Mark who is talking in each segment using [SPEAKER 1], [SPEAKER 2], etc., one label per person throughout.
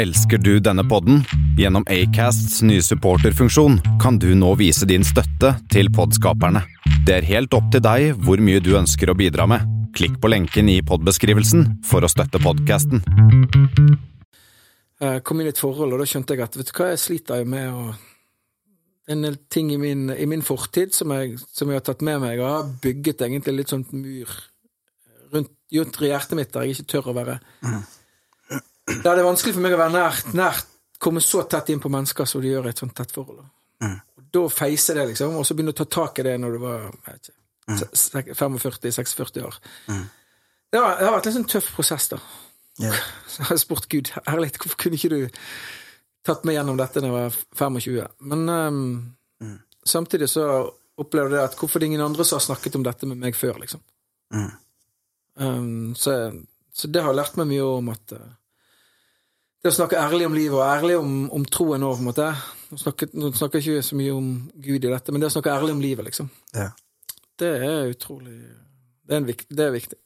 [SPEAKER 1] Elsker du denne podden? Gjennom Acasts nye supporterfunksjon kan du nå vise din støtte til podskaperne. Det er helt opp til deg hvor mye du ønsker å bidra med. Klikk på lenken i podbeskrivelsen for å støtte podkasten.
[SPEAKER 2] Jeg kom inn i et forhold, og da skjønte jeg at vet du hva, jeg sliter jo med å En del ting i min, i min fortid som jeg, som jeg, har tatt med meg, og har bygget egentlig litt sånn mur rundt, rundt hjertet mitt der jeg ikke tør å være. Mm er det vanskelig for meg å være nært, nært komme så tett inn på mennesker som de gjør i et sånt tett forhold. Mm. Da feiser det, liksom, og så begynner du å ta tak i det når du var ikke, mm. 45-46 år. Mm. Det, har, det, har, vært en sånn tøff prosess, da. Yeah. Så jeg har spurt Gud ærlig, hvorfor kunne ikke du tatt meg gjennom dette da jeg var 25? Men um, samtidig så opplevde jeg at hvorfor det er ingen andre som har snakket om dette med meg før, liksom. Um, så, så, det har lært meg mye om at uh, det å snakke ærlig om livet og ærlig om, om troen òg, på en måte. Nå snakker, nå snakker jeg ikke så mye om Gud i dette, men det å snakke ærlig om livet, liksom. Ja. Det er utrolig Det er, vik, det er viktig.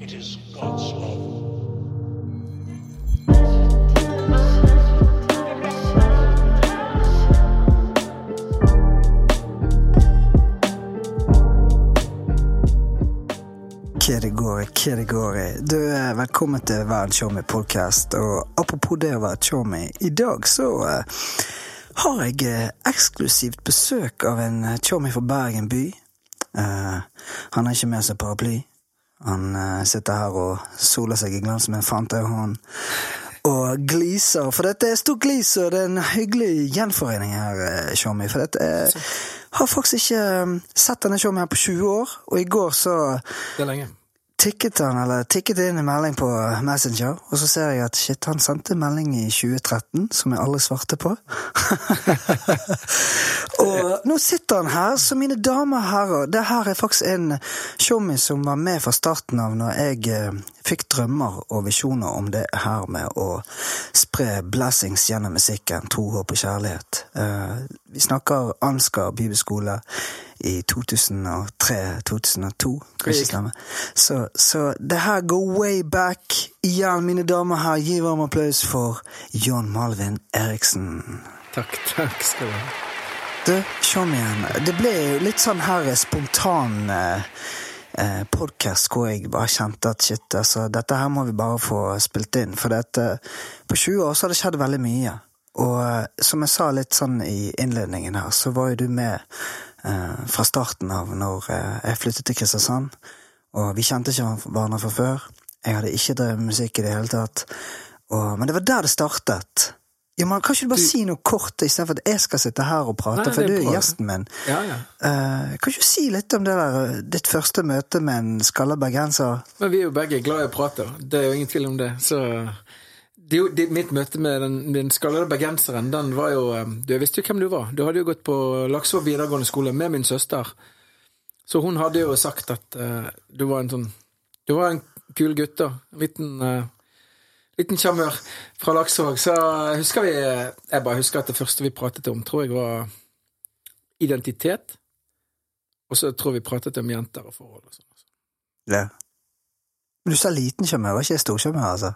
[SPEAKER 2] It is God's love.
[SPEAKER 3] Hva det går i. Du, er Velkommen til Vær en showmy podcast. Og apropos det å være showmy, i dag så uh, har jeg uh, eksklusivt besøk av en showmy fra Bergen by. Uh, han har ikke med seg paraply. Han sitter her og soler seg i glans med en Fanta i hånden. Og gliser, for dette er stort glis, og det er en hyggelig gjenforening her, Showmy. For dette er har faktisk ikke sett denne showet her på 20 år, og i går så
[SPEAKER 2] Det er lenge
[SPEAKER 3] tikket han, eller tikket inn en melding på Messenger, og så ser jeg at shit, han sendte melding i 2013 som jeg aldri svarte på. og nå sitter han her, så mine damer og herrer, det her er faktisk en tjommis som var med fra starten av når jeg eh, fikk drømmer og visjoner om det her med å spre blessings gjennom musikken, tro, håp og kjærlighet. Uh, vi snakker Ansgar bibelskole i 2003-2002. Så, så det her går way back. Igjen, mine damer her, gi varm applaus for John Malvin Eriksen.
[SPEAKER 2] Takk, takk skal du ha.
[SPEAKER 3] Du, kom igjen. Det ble litt sånn her spontan eh, eh, podkast hvor jeg bare kjente at shit, altså, dette her må vi bare få spilt inn. For dette, på 20 år så har det skjedd veldig mye. Og eh, som jeg sa litt sånn i innledningen her, så var jo du med eh, fra starten av når eh, jeg flyttet til Kristiansand. Og vi kjente ikke hverandre fra før. Jeg hadde ikke drevet musikk i det hele tatt. Og, men det var der det startet. Ja, men Kan ikke du bare du... si noe kort istedenfor at jeg skal sitte her og prate? Nei, for du er gjesten min.
[SPEAKER 2] Ja, ja.
[SPEAKER 3] Uh, kan ikke du si litt om det der, ditt første møte med en skalla bergenser?
[SPEAKER 2] Men Vi er jo begge glad i å prate, det er jo ingen tvil om det. Så det, det, mitt møte med den, den skallede bergenseren, den var jo eh, Du, jeg visste jo hvem du var. Du hadde jo gått på Laksevåg videregående skole med min søster. Så hun hadde jo sagt at uh, du var en sånn Du var en kul gutt, da. Liten uh, liten sjarmør fra Laksevåg. Så husker vi Jeg bare husker at det første vi pratet om, tror jeg var identitet. Og så tror jeg vi pratet om jenter og forhold og sånn.
[SPEAKER 3] Ja. Men du sa liten sjarmør, var ikke storsjarmør, altså?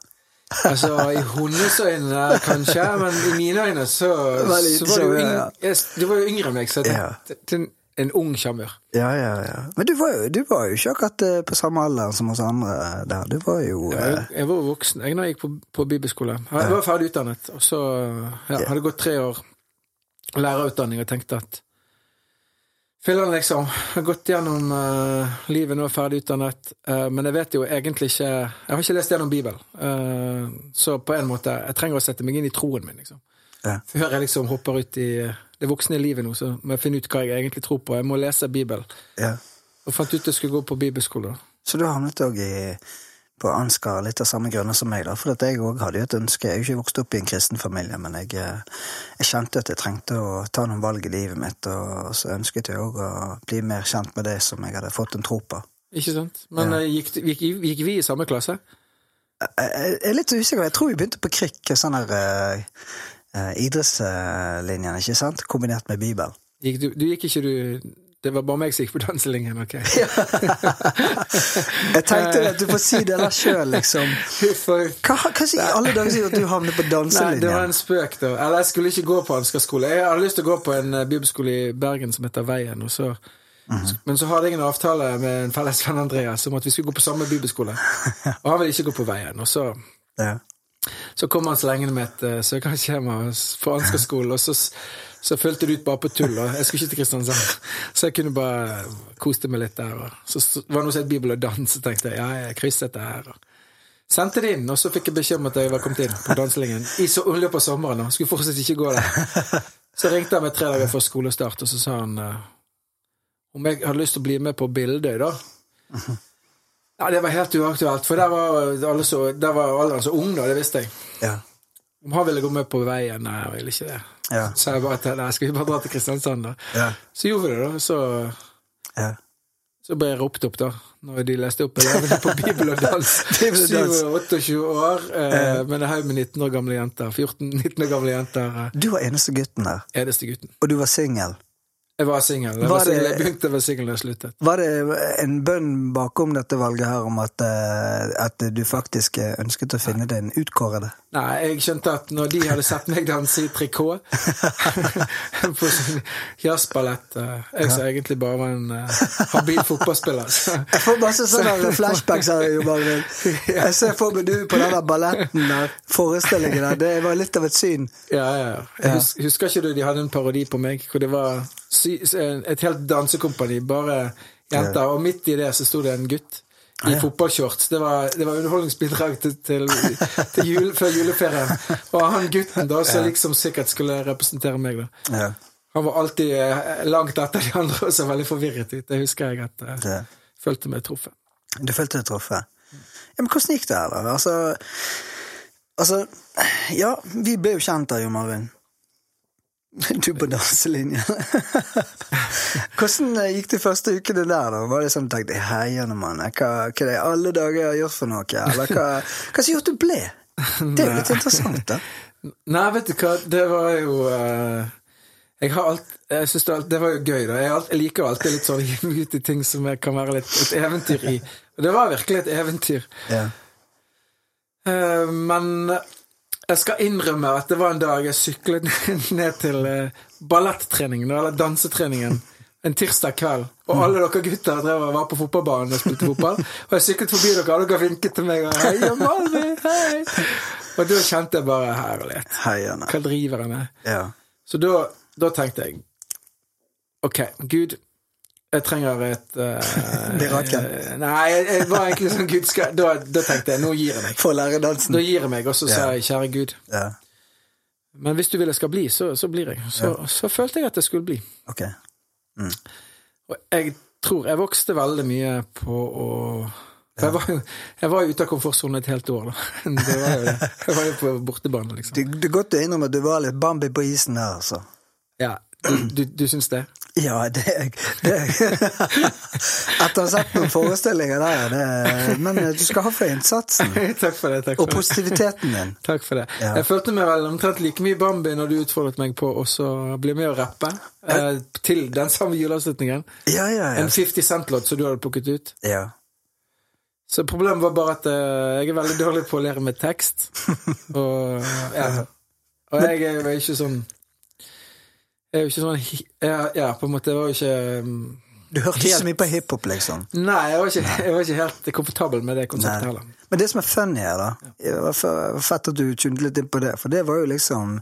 [SPEAKER 2] Altså, i hennes øyne kanskje, men i mine øyne så, så var du, yngre, du var jo yngre enn meg, så det, ja. en ung sjarmør.
[SPEAKER 3] Ja, ja, ja. Men du var, jo, du var jo ikke akkurat eh, på samme alder som oss andre der. Du var jo
[SPEAKER 2] Jeg, var jeg var voksen jeg da jeg gikk på, på bibelskole. Jeg var ferdig utdannet, og så ja, hadde gått tre år lærerutdanning og tenkte at Filler'n, liksom. Jeg har gått gjennom uh, livet nå, ferdig utdannet. Uh, men jeg vet jo egentlig ikke Jeg har ikke lest gjennom Bibelen. Uh, så på en måte Jeg trenger å sette meg inn i troen min, liksom. Ja. Før jeg liksom hopper ut i det voksne livet nå, så må jeg finne ut hva jeg egentlig tror på. Jeg må lese Bibelen. Ja. Og fant ut jeg skulle gå på bibelskole.
[SPEAKER 3] Så du havnet òg i på Ansgar litt av samme grunner som meg, da. For at jeg òg hadde jo et ønske. Jeg er jo ikke vokst opp i en kristen familie, men jeg, eh, jeg, kjente at jeg trengte å ta noen valg i livet mitt, og så ønsket jeg òg å bli mer kjent med det som jeg hadde fått en tro på.
[SPEAKER 2] Ikke sant. Men ja. Eh, gikk, gikk, gikk, vi i samme klasse?
[SPEAKER 3] Jeg, jeg er litt usikker. Jeg tror vi begynte på krikk, sånn uh, uh, idrettslinjen, ikke sant? Kombinert med Bibel.
[SPEAKER 2] Gikk du, du, gikk ikke du det var bare meg som gikk på danselinjen, ok?
[SPEAKER 3] Jeg tenkte at du får si det der sjøl, liksom. Hva, hva sier alle dager sier at du havner på
[SPEAKER 2] nei, det var en spøk, da. Eller jeg skulle ikke gå på Ansgar-skole. Jeg hadde lyst til å gå på en eh, bibelskole i Bergen som heter Veien, og så Men så hadde jeg en avtale med en felles venn Andreas om at vi skulle gå på samme bibelskole. Og han ville ikke gå på Veien. Og så
[SPEAKER 3] Ja.
[SPEAKER 2] Så kom han slengende med et uh, søknadsskjema for Ansgar-skolen, og så, så fulgte det ut bare på tull. Og jeg skulle ikke til Kristiansand, så jeg kunne bare koste meg litt der. Og så var det noe som het Bibel og dans, så tenkte jeg ja, jeg krysset det her. Sendte det inn, og så fikk jeg beskjed om at jeg var kommet inn på danselinjen i så, løpet av sommeren. Og skulle fortsatt ikke gå der. Så ringte han meg tre dager før skolestart, og så sa han uh, om jeg hadde lyst til å bli med på Bildøy, da. Ja, Det var helt uaktuelt, for der var alle så, der var alle så ung, da, det visste jeg.
[SPEAKER 3] Ja.
[SPEAKER 2] Om han ville gå med på veien, nei, jeg ville ikke det.
[SPEAKER 3] Ja.
[SPEAKER 2] Så jeg bare nei, skal vi bare dra til Kristiansand, da?
[SPEAKER 3] Ja.
[SPEAKER 2] Så gjorde vi det, da. Så,
[SPEAKER 3] ja.
[SPEAKER 2] så ble jeg ropt opp, da. Når de leste opp elevene på Bibel og dans.
[SPEAKER 3] Bibel og dans.
[SPEAKER 2] 27 og 28 år, eh, men en haug med 19 år gamle jenter. 14-19 år gamle jenter.
[SPEAKER 3] Du var eneste gutten der,
[SPEAKER 2] eneste gutten.
[SPEAKER 3] og du var singel.
[SPEAKER 2] Jeg var singel. Jeg, jeg begynte å være singel da jeg sluttet.
[SPEAKER 3] Var det en bønn bakom dette valget her om at, eh, at du faktisk eh, ønsket å finne en utkårede?
[SPEAKER 2] Nei, jeg skjønte at når de hadde sett meg danse i trikot på sin jazzballett eh, Jeg som egentlig bare var en uh, habil fotballspiller. Så.
[SPEAKER 3] Jeg får masse sånne flashbacks her. Jo, Marvin. Jeg ser for meg du på den der balletten der, forestillingen der. Det var litt av et syn.
[SPEAKER 2] Ja, ja. ja. Jeg husker ikke du de hadde en parodi på meg, hvor det var et helt dansekompani, bare jenter, og midt i det så sto det en gutt. I fotballshorts. Det var, det var underholdningsbidrag til, til, til jul, før juleferien. Og han gutten da, som liksom sikkert skulle representere meg, da.
[SPEAKER 3] Ja.
[SPEAKER 2] Han var alltid eh, langt etter de andre og så veldig forvirret ut. Det husker jeg at jeg
[SPEAKER 3] Det.
[SPEAKER 2] følte meg truffet.
[SPEAKER 3] Du følte deg truffet. Ja, men hvordan gikk det her, da? Altså, altså Ja, vi ble jo kjent da, Jo Marvin. Du på danselinja. Hvordan eh, gikk de første ukene der, da? Var det sånn tenkte heiende mann, hva, hva er det alle dager jeg har gjort for noe? Eller hva, hva som gjorde du ble? Det er jo litt interessant, da.
[SPEAKER 2] Nei, vet du hva, det var jo uh, Jeg har alt Jeg synes det, alt- det var jo gøy, da. Jeg, alt, jeg liker jo alltid litt sånn å meg ut i ting som jeg kan være litt et eventyr i. Og det var virkelig et eventyr.
[SPEAKER 3] Ja.
[SPEAKER 2] Uh, men jeg skal innrømme at det var en dag jeg syklet ned til uh, ballettreningen, eller dansetreningen, en tirsdag kveld. Og alle dere gutter drev og var på fotballbanen og spilte fotball. Og jeg syklet forbi dere, og dere vinket til meg. Og hei, Malvin, hei! Og da kjente jeg bare herlighet. Hva driver han med?
[SPEAKER 3] Ja.
[SPEAKER 2] Så da, da tenkte jeg Ok, Gud, jeg trenger et uh, Nei, jeg, var egentlig sånn Gud skal da, da tenkte jeg nå gir jeg meg.
[SPEAKER 3] For å lære dansen.
[SPEAKER 2] Da gir jeg meg, og så sa jeg kjære Gud,
[SPEAKER 3] Ja.
[SPEAKER 2] men hvis du vil jeg skal bli, så, så blir jeg. Så, så følte jeg at jeg skulle bli.
[SPEAKER 3] Ok.
[SPEAKER 2] Og jeg tror jeg vokste veldig mye på å jeg, var jeg var ute av komfortsonen et helt år, da. Det var jo. Jeg var jo på bortebane, liksom.
[SPEAKER 3] Det, det er godt å innrømme at du var litt Bambi på isen her, altså.
[SPEAKER 2] Ja, du, du, du syns det?
[SPEAKER 3] Ja, det det er- Etter å ha sett noen forestillinger der, det, men du skal ha for innsatsen.
[SPEAKER 2] takk for det. takk for det.
[SPEAKER 3] positiviteten din.
[SPEAKER 2] Takk for det.
[SPEAKER 3] Ja.
[SPEAKER 2] Jeg følte meg vel omtrent like mye Bambi når du utfordret meg på å bli med og rappe eh, til den samme juleavslutningen.
[SPEAKER 3] Ja, ja, ja.
[SPEAKER 2] En 50 Cent-låt som du hadde plukket ut.
[SPEAKER 3] ja.
[SPEAKER 2] Så problemet var bare at eh, jeg er veldig dårlig på å lære med tekst. Og, og jeg er jo ikke sånn er jo ikke sånn ja, ja, på en måte. Jeg var jo ikke um,
[SPEAKER 3] Du hørte ikke så mye på hiphop, liksom.
[SPEAKER 2] Nei, jeg var, ikke, jeg var ikke helt komfortabel med det konseptet
[SPEAKER 3] Nei.
[SPEAKER 2] heller.
[SPEAKER 3] Men det som er funny her, da Det var fett at du tunet litt inn på det, for det var jo liksom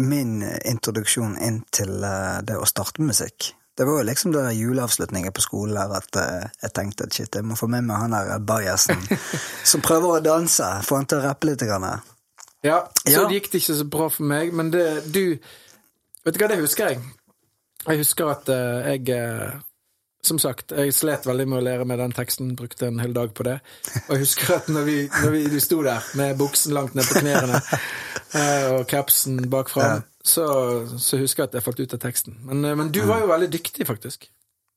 [SPEAKER 3] min introduksjon inn til eh, det å starte musikk. Det var jo liksom da juleavslutningen på skolen der at eh, jeg tenkte at shit, jeg må få med meg han der bajasen som prøver å danse, få han til å rappe litt. Grann.
[SPEAKER 2] Ja, så
[SPEAKER 3] Ja.
[SPEAKER 2] det gikk det ikke så bra for meg, men det du Vet du hva, det husker jeg. Jeg husker at uh, jeg eh, Som sagt, jeg slet veldig med å lære med den teksten, brukte en hel dag på det. Og jeg husker at når vi, når vi du sto der med buksen langt ned på knærne uh, og capsen bakfra,
[SPEAKER 3] Ja.
[SPEAKER 2] så, så husker jeg at jeg falt ut av teksten. Men, uh, men du var jo veldig dyktig, faktisk.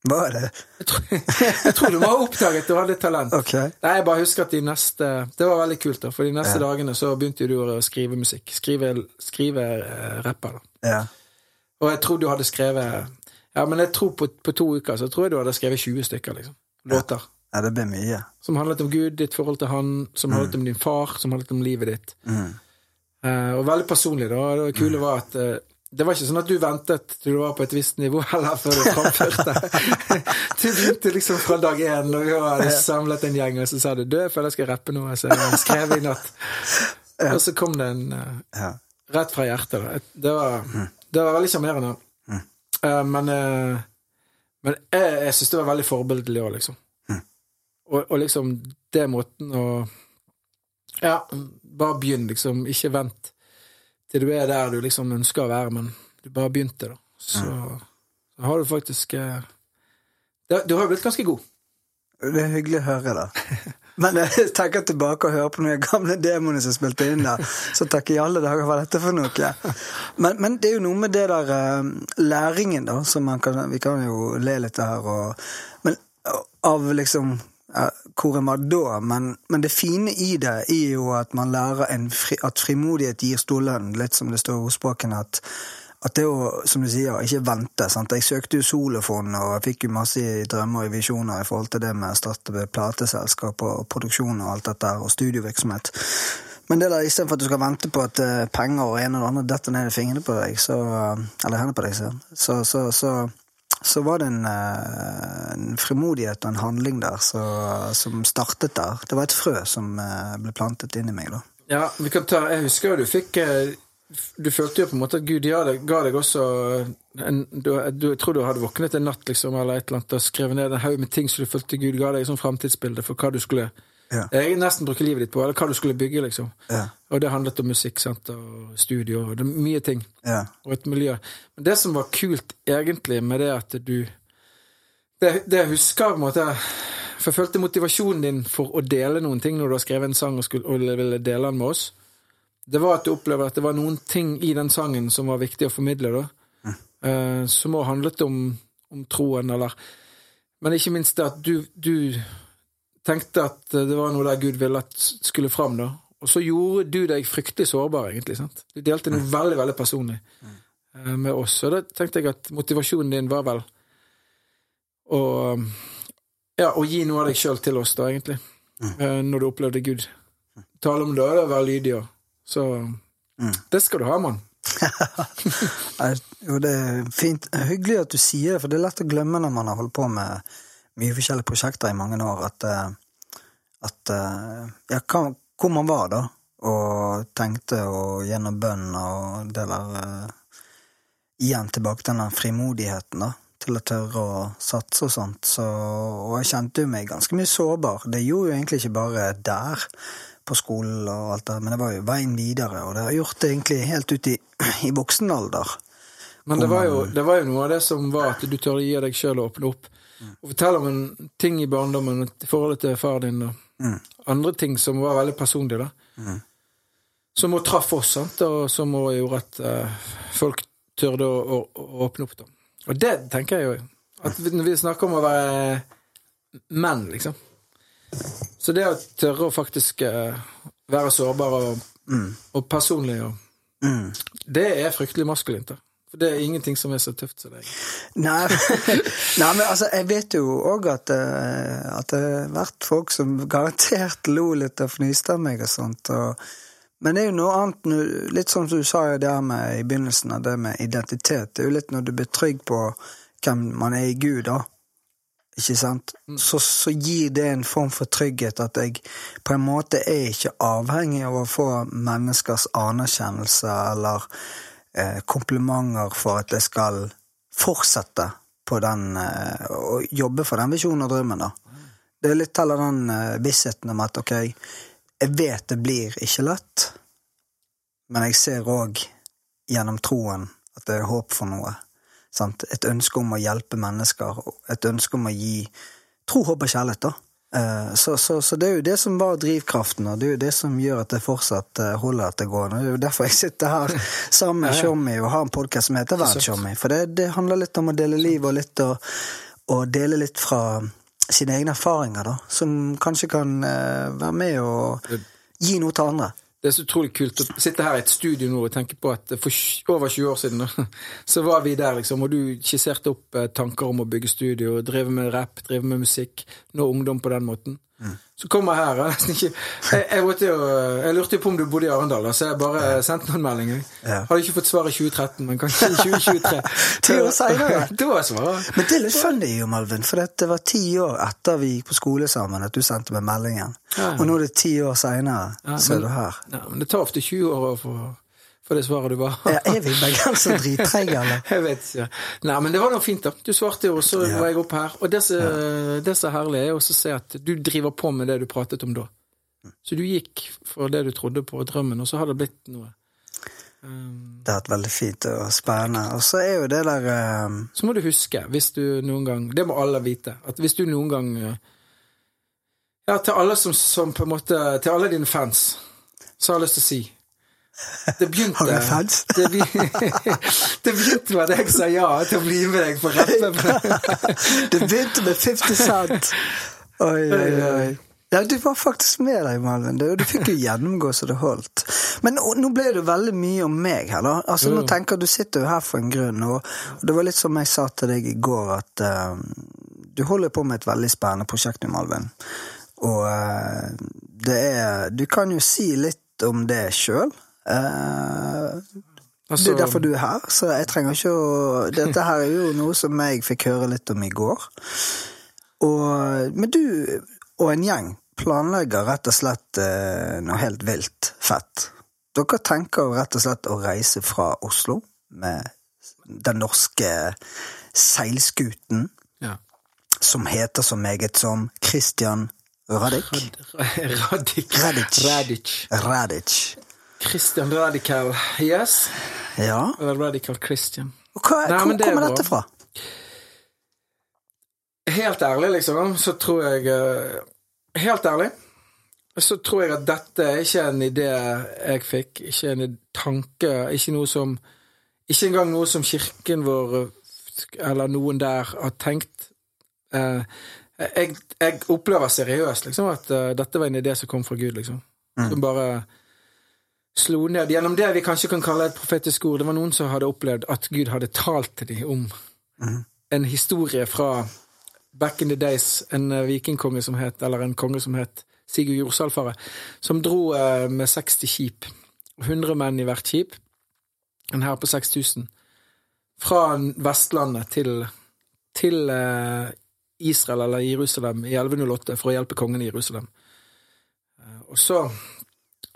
[SPEAKER 3] Hva er det?
[SPEAKER 2] Jeg tror, jeg tror du var oppdaget du hadde talent.
[SPEAKER 3] Okay.
[SPEAKER 2] Nei, jeg bare husker at de neste Det var veldig kult, da, for de neste dagene så begynte du å skrive musikk. Skrive, skrive uh, rapper, da.
[SPEAKER 3] Ja.
[SPEAKER 2] Og jeg tror du hadde skrevet Ja, men jeg tror på, på to uker så tror jeg du hadde skrevet 20 stykker, liksom. Låter.
[SPEAKER 3] Ja, det ble mye.
[SPEAKER 2] Som handlet om Gud, ditt forhold til han, som handlet om din far, som handlet om livet ditt.
[SPEAKER 3] Mm.
[SPEAKER 2] Eh, og veldig personlig, da. Det kule var at eh, det var ikke sånn at du ventet til du var på et visst nivå heller før du framførte. du begynte liksom fra dag én, og vi hadde samlet en gjeng, og så sa du 'du, jeg føler jeg skal rappe noe', så jeg skrev i natt. Og så kom det en uh,
[SPEAKER 3] Ja.
[SPEAKER 2] rett fra hjertet. Da. Det var, det var veldig sjarmerende. Eh, men uh, men jeg, jeg syns det var veldig forbilledlig òg, liksom. Og, og liksom det måten å Ja, bare begynn, liksom. Ikke vent til du er der du liksom ønsker å være, men du bare begynte, da. Så, så har du faktisk uh, det, Du har jo blitt ganske god.
[SPEAKER 3] Det er hyggelig å høre, da. Men jeg tenker tilbake og hører på noen gamle demoner som spilte inn der, så jeg i alle dager er dette for noe? Men, men det er jo noe med det der eh, læringen, da, som man kan Vi kan jo le litt av her og Men av liksom eh, hvor er man da, men, men det fine i det er jo at man lærer fri, at frimodighet gir stor lønn, litt som det står i ordspråken, at at det å, som du sier, ikke vente. sant? Jeg søkte jo solofond, og jeg fikk jo masse drømmer og visjoner i forhold til det med å starte plateselskap og produksjon og alt dette, og studiovirksomhet. Men det der, istedenfor at du skal vente på at eh, penger og en og annen detter ned i fingrene på deg, så, eller hendene på deg, så, så, så, så, var det en, eh, en frimodighet og en handling der som startet der. Det var et frø som eh, ble plantet inni meg, da.
[SPEAKER 2] Ja, vi kan ta Jeg husker jo du fikk Du følte jo på en måte at Gud ga deg, ga deg også en, du, du, Jeg tror du hadde våknet en natt liksom, eller et eller annet og skrevet ned en haug med ting som du følte Gud ga deg som framtidsbilde for hva du skulle
[SPEAKER 3] Ja.
[SPEAKER 2] Jeg nesten bruke livet ditt på, eller hva du skulle bygge, liksom.
[SPEAKER 3] Ja.
[SPEAKER 2] Og det handlet om musikk sant, og studio og det, mye ting.
[SPEAKER 3] Ja.
[SPEAKER 2] Og et miljø. Men det som var kult egentlig med det at du Det, det jeg husker på en måte For jeg følte motivasjonen din for å dele noen ting når du har skrevet en sang og, skulle, og ville dele den med oss, det var at du opplever at det var noen ting i den sangen som var viktig å formidle, da. Eh, som òg handlet om, om troen, eller Men ikke minst det at du, du tenkte at det var noe der Gud ville at skulle fram, da. Og så gjorde du deg fryktelig sårbar, egentlig. sant? Du delte noe veldig, veldig personlig uh, med oss. Og da tenkte jeg at motivasjonen din var vel å ja, å gi noe av deg sjøl til oss, da, egentlig. Uh, Når du opplevde Gud. Tale om det, og være lydig og Så det skal du ha, mann.
[SPEAKER 3] Jo, det er fint. Hyggelig at du sier det, for det er lett å glemme når man har holdt på med mye forskjellige prosjekter i mange år, at, eh, at eh, ja, hvor man var da, og tenkte og gjennom bønn og det der eh, Igjen tilbake til den frimodigheten, da, til å tørre å satse og sånt. Så, og jeg kjente jo meg ganske mye sårbar. Det gjorde jo egentlig ikke bare der på skolen og alt det, men det var jo veien videre, og det har gjort det egentlig helt ut i, i voksen alder.
[SPEAKER 2] Men det var, jo, det var jo noe av det som var at du tør å gi deg sjøl å åpne opp. Og fortelle om en ting i barndommen, i forholdet til far din, og andre ting som var veldig personlige, da. Som også traff oss, sant, og som også gjorde at uh, folk tørde å, å, å åpne opp, da. Og det tenker jeg jo. At når vi snakker om å være menn, liksom. Så det å tørre å faktisk eh, være sårbar og, og personlig og
[SPEAKER 3] Mm.
[SPEAKER 2] Det er fryktelig maskulint, da. For det er ingenting som er så tøft som deg.
[SPEAKER 3] Nei, nei, men altså, jeg vet jo òg at, eh, at det har vært folk som garantert lo litt og fnyste av meg og sånt. Og, men det er jo noe annet, litt som du sa jo der med i begynnelsen av det med identitet. Det er jo litt når du blir trygg på hvem man er i Gud, da. Ikke sant? Så, så gir det en form for trygghet at jeg på en måte er ikke avhengig av å få menneskers anerkjennelse eller eh, komplimenter for at jeg skal fortsette på den eh, og jobbe for den visjonen og drømmen. da. Det er litt heller den eh, vissheten om at ok, jeg vet det blir ikke lett, men jeg ser òg gjennom troen at det er håp for noe. Sant? Et ønske om å hjelpe mennesker, et ønske om å gi tro, håp og kjærlighet. da. Eh, Så, så, så det er jo det som var drivkraften, og det er jo det som gjør at det fortsatt eh, holder at det går. Og Det er jo derfor jeg sitter her sammen med. Tjommi og har en podkast som heter Vær. Tjommi. For det, det handler litt om å dele liv og litt å, å dele litt fra sine egne erfaringer, da. Som kanskje kan eh, være med og gi noe til andre.
[SPEAKER 2] Det er så utrolig kult å sitte her i et studio nå og tenke på at for over 20 år siden så var vi der, liksom, og du skisserte opp eh, tanker om å bygge studio, drive med rap, drive med musikk, nå ungdom på den måten. Så kommer jeg her, jeg, jeg, jo, jeg lurte jo på om du bodde i Arendal, så jeg bare sendte noen meldinger.
[SPEAKER 3] Ja.
[SPEAKER 2] Hadde ikke fått svar i 2013, men kanskje i 2023.
[SPEAKER 3] Ti år senere.
[SPEAKER 2] da var svaret.
[SPEAKER 3] Men det er litt funny, jo, Malvin, for det var ti år etter vi gikk på skole sammen at du sendte meg meldingen.
[SPEAKER 2] Ja.
[SPEAKER 3] Og nå er det ti år seinere,
[SPEAKER 2] Ja,
[SPEAKER 3] så er du her.
[SPEAKER 2] Ja, men det tar ofte 20 år å få, få det svaret du var.
[SPEAKER 3] Ja, er vi bergensere drittreige, eller?
[SPEAKER 2] Jeg vet ikke. Nei, men det var nå fint, da. Du svarte jo, og så
[SPEAKER 3] Ja.
[SPEAKER 2] var jeg oppe her. Og det som er herlig, er å se at du driver på med det du pratet om da. Så du gikk for det du trodde på, drømmen, og så har det blitt noe. Um,
[SPEAKER 3] Det har vært veldig fint og spennende. Og så er jo det der um...
[SPEAKER 2] så må du huske, hvis du noen gang Det må alle vite. At hvis du noen gang eh, Ja, til alle som, som på en måte Til alle dine fans, så har jeg lyst til å si Det begynte? Det, det begynte med at jeg sa ja til å bli med deg på rappen.
[SPEAKER 3] Det begynte med 50 Cent! Oi, oi, oi. Ja, du var faktisk med deg, Malvin. Du, fikk jo gjennomgå så det holdt. Men nå, ble det veldig mye om meg her, da. Altså, nå tenker Du sitter jo her for en grunn, og det var litt som jeg sa til deg i går, at uh, du holder på med et veldig spennende prosjekt nå, Malvin. Og uh, det er Du kan jo si litt om det sjøl.
[SPEAKER 2] Altså,
[SPEAKER 3] det er derfor du er her, så jeg trenger ikke å Dette her er jo noe som jeg fikk høre litt om i går. Og, men du og en gjeng planlegger rett og slett eh, noe helt vilt fett. Dere tenker rett og slett å reise fra Oslo med den norske seilskuten
[SPEAKER 2] ja.
[SPEAKER 3] som heter så meget som Christian Radich.
[SPEAKER 2] Radich.
[SPEAKER 3] Radic.
[SPEAKER 2] Radic.
[SPEAKER 3] Radic.
[SPEAKER 2] Christian Radical. Yes.
[SPEAKER 3] Ja.
[SPEAKER 2] Eller Radical Christian.
[SPEAKER 3] Hva,
[SPEAKER 2] Nei,
[SPEAKER 3] hvor
[SPEAKER 2] det er
[SPEAKER 3] kommer dette fra?
[SPEAKER 2] Helt ærlig, liksom, så tror jeg eh, Helt ærlig så tror jeg at dette er ikke en idé jeg fikk, ikke en tanke, ikke noe som Ikke engang noe som kirken vår eller noen der har tenkt. Eh, jeg, jeg opplever seriøst liksom at eh, dette var en idé som kom fra Gud, liksom. Som bare slo ned gjennom det vi kanskje kan kalle et profetisk ord. Det var noen som hadde opplevd at Gud hadde talt til dem om en historie fra back in the days, en eh, vikingkonge som het, eller en konge som het Sigurd Jordsalfare, som dro eh, med 60 skip, 100 menn i hvert skip, en hær på 6000, fra Vestlandet til, til eh, Israel eller Jerusalem i 1108 for å hjelpe kongen i Jerusalem. Og så,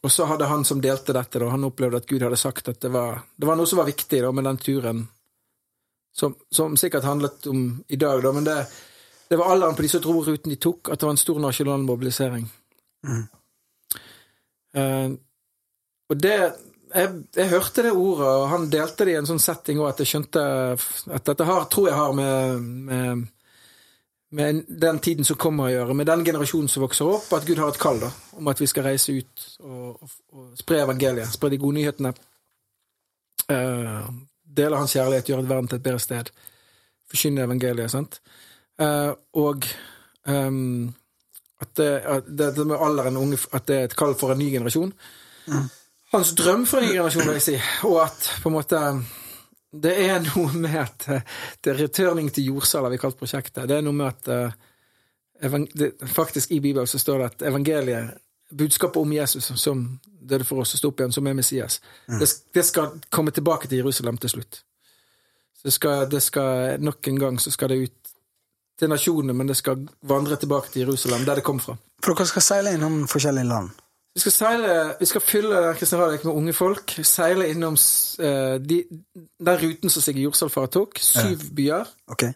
[SPEAKER 2] og så hadde han som delte dette, da, han opplevde at Gud hadde sagt at det var, det var noe som var viktig da, med den turen, som, som sikkert handlet om i dag, da, men det, det var alderen på dro ruten de tok, at det var en stor nasjonal mobilisering. Eh, og det jeg, jeg hørte det ordet, og han delte det i en sånn setting òg, at jeg skjønte at dette har, tror jeg har med, med, med den tiden som kommer å gjøre, med den generasjonen som vokser opp, at Gud har et kall da, om at vi skal reise ut og, og, og spre evangeliet, spre de gode nyhetene. Uh, dele hans kjærlighet, gjøre verden til et bedre sted. Forkynne evangeliet, sant. Uh, og um, at det, at det, det med alderen unge, at det er et kall for en ny generasjon. Hans drøm for en ny generasjon, vil jeg si. Og at på en måte Det er noe med at eh, det er returning til jordsaler vi har kalt prosjektet. Det er noe med at eh, det, faktisk i Bibelen så står det at evangeliet, budskapet om Jesus som døde for oss og sto opp igjen, som er Messias, det, det skal komme tilbake til Jerusalem til slutt. Så det skal, det skal Nok en gang så skal det ut til nasjonene, men det skal vandre tilbake til Jerusalem, der det kom fra.
[SPEAKER 3] For dere skal seile innom forskjellige land.
[SPEAKER 2] Vi skal seile, vi skal fylle Kristian Radek med unge folk. Seile innom uh, de, den ruten som Sigurd Jordsalfar tok. Syv byer.
[SPEAKER 3] Ok?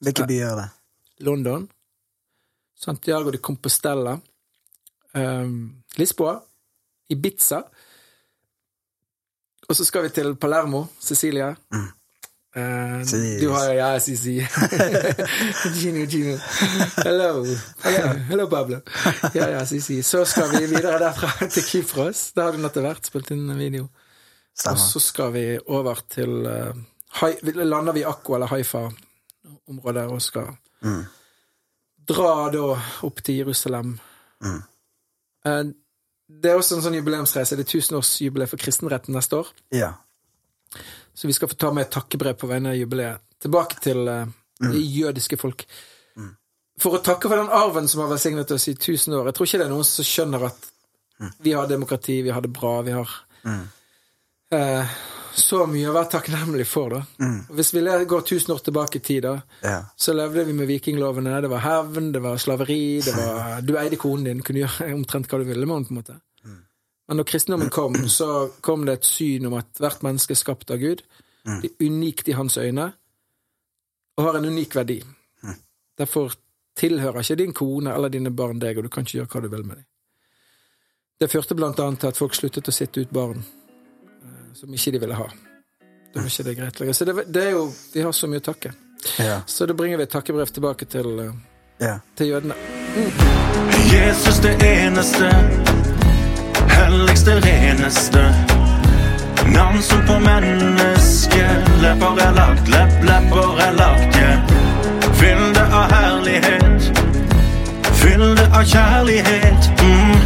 [SPEAKER 3] Hvilke byer er det?
[SPEAKER 2] London, Santiago de Compostela, um, Lisboa, Ibiza. Og så skal vi til Palermo, Sicilia. Eh,
[SPEAKER 3] Sis.
[SPEAKER 2] du har Ja, Sisi. Gino, Gino. Hello. Hello, Hello Pablo. Ja, ja, CC. Så skal vi videre derfra til Kypros. Der har du nettopp vært, spilt inn en video. Og så skal vi over til uh, hi, Lander vi i Akko eller Haifa-området og skal dra da opp til Jerusalem.
[SPEAKER 3] Mm.
[SPEAKER 2] Uh, det er også en sånn jubileumsreise. Det er tusenårsjubileet for kristenretten neste år.
[SPEAKER 3] Ja.
[SPEAKER 2] Så vi skal få ta med et takkebrev på vegne av jubileet tilbake til uh, det jødiske folk. For å takke for den arven som har velsignet oss i tusen år. Jeg tror ikke det er noen som skjønner at vi har demokrati, vi har det bra, vi har uh, så mye å være takknemlig for, da. Hvis vi går tusen år tilbake i tid, da,
[SPEAKER 3] yeah.
[SPEAKER 2] så levde vi med vikinglovene. Det var hevn, det var slaveri, det var Du eide konen din, kunne gjøre omtrent hva du ville med henne, på en måte. Men når kristendommen kom, så kom det et syn om at hvert menneske er skapt av Gud. Det er unikt i hans øyne, og har en unik verdi. Derfor tilhører ikke din kone eller dine barn deg, og du kan ikke gjøre hva du vil med dem. Det førte blant annet til at folk sluttet å sitte ut barn eh, som ikke de ville ha. Da var ikke det greit lenger. Så det, det er jo Vi har så mye å takke.
[SPEAKER 3] Ja.
[SPEAKER 2] Så da bringer vi et takkebrev tilbake til, eh,
[SPEAKER 3] ja.
[SPEAKER 2] til jødene.
[SPEAKER 4] Jesus det eneste, helligste, reneste. Navn som på menneske. lepper er lagt, lepp, lepper er lagt, yeah. Fyll det av herlighet, fyll det av kjærlighet. Mm.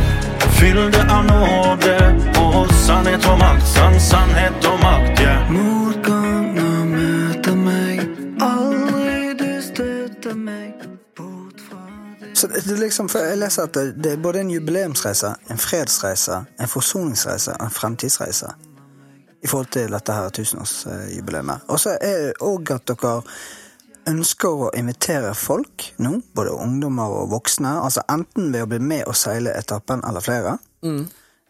[SPEAKER 4] Fyll det av nåde og sannhet og makt, sann sannhet og makt, yeah.
[SPEAKER 3] Motganger møter meg, aldri du støter meg Så det, liksom, Jeg leser at det, det er både en jubileumsreise, en fredsreise, en forsoningsreise og en fremtidsreise i forhold til dette her tusenårsjubileet. Og så er det òg at dere ønsker å invitere folk nå, både ungdommer og voksne, altså enten ved å bli med og seile etappen eller flere. Er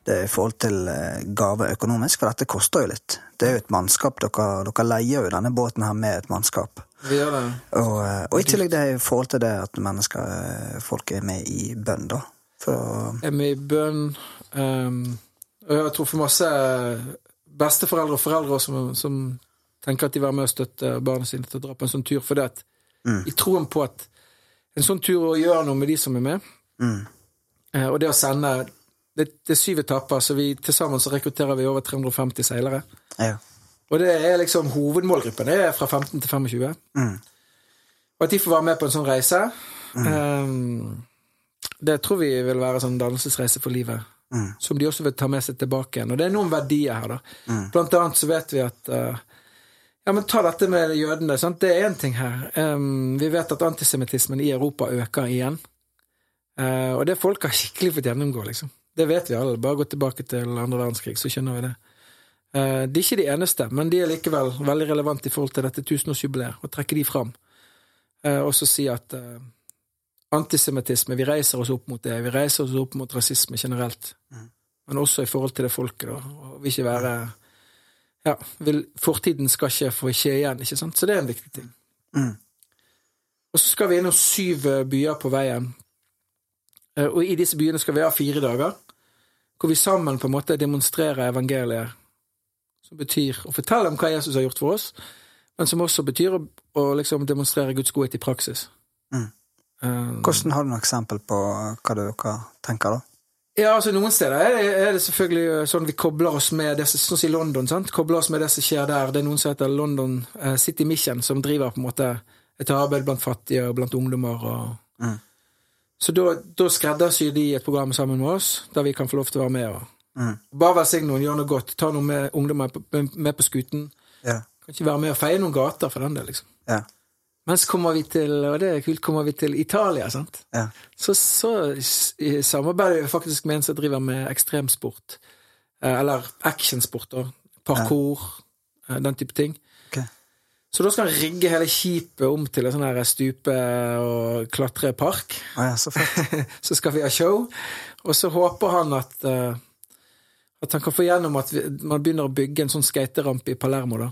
[SPEAKER 3] i forhold til eh, gave økonomisk, for dette koster jo litt. Det er jo et mannskap, dere, dere leier jo denne båten her med et mannskap.
[SPEAKER 2] Vi gjør det.
[SPEAKER 3] Og, eh, og i tillegg det er i forhold til det at mennesker, eh, folk er med i bønn, da. For,
[SPEAKER 2] er med i bønn. Um, og jeg tror for masse besteforeldre og foreldre som, som tenker at de vil være med og støtte barna sine til å dra på en sånn tur, fordi at i troen på at en sånn tur gjør noe med de som er med, mm. og det å sende det, det er syv etapper, så vi til sammen så rekrutterer vi over 350 seilere.
[SPEAKER 3] ja.
[SPEAKER 2] Og det er liksom hovedmålgruppen. Det er fra 15 til 25. Og at de får være med på en sånn reise, ehm, det tror vi vil være en sånn dannelsesreise for livet. Som de også vil ta med seg tilbake igjen. Og det er noen verdier her, da. Blant annet så vet vi at uh, Ja, men ta dette med jødene. Sant? Det er én ting her. Um, vi vet at antisemittismen i Europa øker igjen. Uh, og det folk har skikkelig fått gjennomgå, liksom. Det vet vi alle. Bare gå tilbake til andre verdenskrig, så skjønner vi det. Eh, De er ikke de eneste, men de er likevel veldig relevante i forhold til dette tusenårsjubileet, og trekke de fram. Eh, Og så si at eh, antisemittisme, vi reiser oss opp mot det, vi reiser oss opp mot rasisme generelt, men også i forhold til det folket, da, og vil ikke være ja, vil, Fortiden skal ikke få skje igjen, ikke sant? Så det er en viktig ting. Og så skal vi innom syv byer på veien, og i disse byene skal vi ha fire dager, hvor vi sammen på en måte demonstrerer evangeliet som betyr å fortelle om hva Jesus har gjort for oss, men som også betyr å, å liksom demonstrere Guds godhet i praksis.
[SPEAKER 3] Mm.
[SPEAKER 2] Eh,
[SPEAKER 3] Hvordan Har du noe eksempel på hva dere tenker, da?
[SPEAKER 2] ja, altså Noen steder er det, er det selvfølgelig sånn vi kobler oss med det som sånn i London. sant? Kobler oss med det som skjer der. Det er noen som heter London eh, City Mission, som driver på en måte et arbeid blant fattige og blant ungdommer. og... Så da, da skreddersyr de et program sammen med oss, der vi kan få lov til å være med. og Bare velsigne noen, gjør noe godt. Ta noen med ungdommer med på skuten.
[SPEAKER 3] Ja.
[SPEAKER 2] Kan ikke være med og feie noen gater for den del, liksom.
[SPEAKER 3] Ja.
[SPEAKER 2] Men så kommer vi til, og det er kult, kommer vi til Italia, sant.
[SPEAKER 3] ja.
[SPEAKER 2] Så, så samarbeider vi faktisk med en som driver med ekstremsport. Eh, Eller actionsport, da. Parkour, eh, den type ting. Så da skal han rigge hele skipet om til en sånn her stupe- og klatrepark.
[SPEAKER 3] Ah, ja, så
[SPEAKER 2] så skal vi ha show. Og så håper han at uh, At han kan få gjennom at vi, man begynner å bygge en sånn skaterampe i Palermo, da.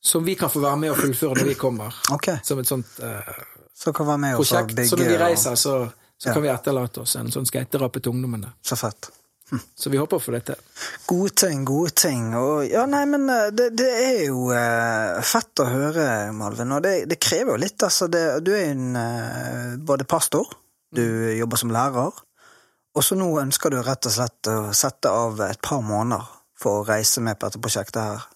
[SPEAKER 2] Som vi kan få være med og fullføre når vi kommer.
[SPEAKER 3] Okay.
[SPEAKER 2] Som et sånt uh,
[SPEAKER 3] så kan være med
[SPEAKER 2] prosjekt.
[SPEAKER 3] bygge
[SPEAKER 2] Så når vi reiser, så, så
[SPEAKER 3] Ja.
[SPEAKER 2] kan vi etterlate oss en sånn skaterampe til ungdommene.
[SPEAKER 3] Så fett.
[SPEAKER 2] Så vi håper å få det til.
[SPEAKER 3] Gode ting, gode ting. Og ja, nei, men eh, det, det er jo eh, fett å høre, Malvin. Og det, det krever jo litt, altså. Det, du er en eh, både pastor, du jobber som lærer, og så nå ønsker du rett og slett å sette av et par måneder for å reise med på dette prosjektet her.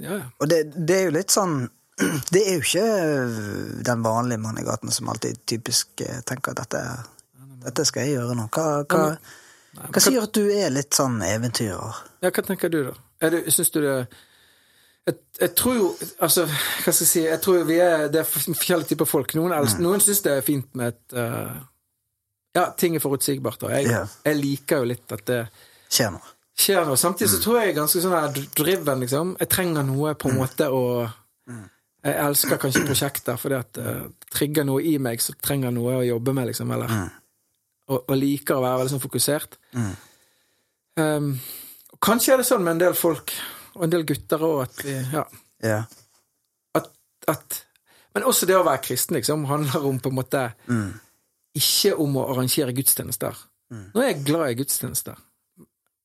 [SPEAKER 2] Ja, ja.
[SPEAKER 3] Og det, det er jo litt sånn Det er jo ikke den vanlige mannen i gaten som alltid typisk tenker at dette, dette skal jeg gjøre nå. Hva, hva, Hva sier at du er litt sånn eventyrer?
[SPEAKER 2] Ja, hva tenker du, da? Er du, syns du det jeg, jeg tror jo Altså, hva skal jeg si Jeg tror vi er Det er forskjellige typer folk. Noen, mm. noen syns det er fint med et uh, Ja, ting er forutsigbart. Og jeg,
[SPEAKER 3] yeah.
[SPEAKER 2] jeg liker jo litt at det
[SPEAKER 3] Skjer noe.
[SPEAKER 2] skjer noe. Samtidig så tror jeg jeg er ganske sånn her driven, liksom. Jeg trenger noe på en måte å Jeg elsker kanskje prosjekter fordi at det trigger noe i meg som trenger noe å jobbe med, liksom. Eller og, og liker å være veldig sånn fokusert. Um, kanskje er det sånn med en del folk, og en del gutter òg, at vi Ja.
[SPEAKER 3] yeah.
[SPEAKER 2] At, at Men også det å være kristen, liksom, handler om på en måte Ikke om å arrangere gudstjenester. Nå er jeg glad i gudstjenester.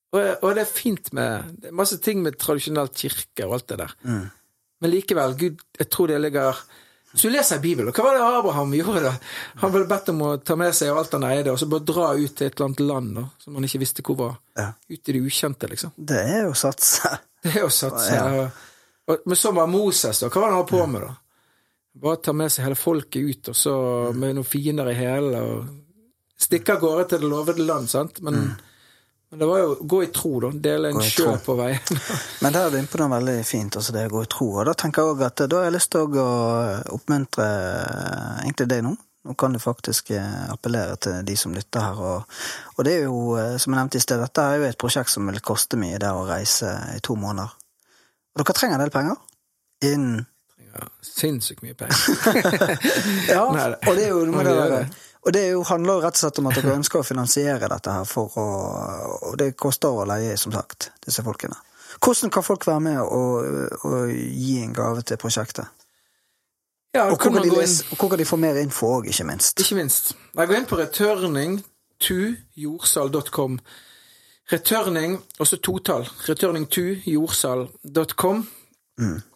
[SPEAKER 2] Og, og det er fint med Det er masse ting med tradisjonell kirke og alt det der. Men likevel, Gud, jeg tror det ligger Hvis du leser Bibelen, Bibelen, hva var det Abraham gjorde da? Han ble bedt om å ta med seg alt han eide, og så bare dra ut til et eller annet land da, som han ikke visste hvor var.
[SPEAKER 3] Ja.
[SPEAKER 2] Ut i det ukjente, liksom.
[SPEAKER 3] Det er jo satse.
[SPEAKER 2] Det er jo satse.
[SPEAKER 3] Ja.
[SPEAKER 2] Og, og, men så var Moses, da. Hva var det han holdt på med, da? Bare ta med seg hele folket ut, og så med noen fiender i hælen, og stikke av gårde til det lovede land, sant? Men, men det var jo gå i tro, da. Dele en sjø på veien.
[SPEAKER 3] Men der er du inne på noe veldig fint, også det å gå i tro. Og da tenker jeg også at da har jeg lyst til å oppmuntre eh, egentlig deg nå. Nå kan du faktisk eh, appellere til de som lytter her. Og, og det er jo, eh, som jeg nevnte i sted, dette er jo et prosjekt som vil koste mye, det å reise i to måneder. Og dere trenger en del penger. Innen
[SPEAKER 2] Ja, Sinnssykt mye penger.
[SPEAKER 3] Ja,
[SPEAKER 2] Nei,
[SPEAKER 3] og det er jo noe med det der. Og det jo, handler jo rett og slett om at dere ønsker å finansiere dette her for å Og det koster å leie, som sagt, disse folkene. Hvordan kan folk være med og, og gi en gave til prosjektet?
[SPEAKER 2] Ja,
[SPEAKER 3] Og hvor kan, de
[SPEAKER 2] gå inn
[SPEAKER 3] hvor kan de få mer info òg, ikke minst?
[SPEAKER 2] Ikke minst. Jeg går inn på returning to jordsal.com. Returning, også totall. Returning to jordsal.com.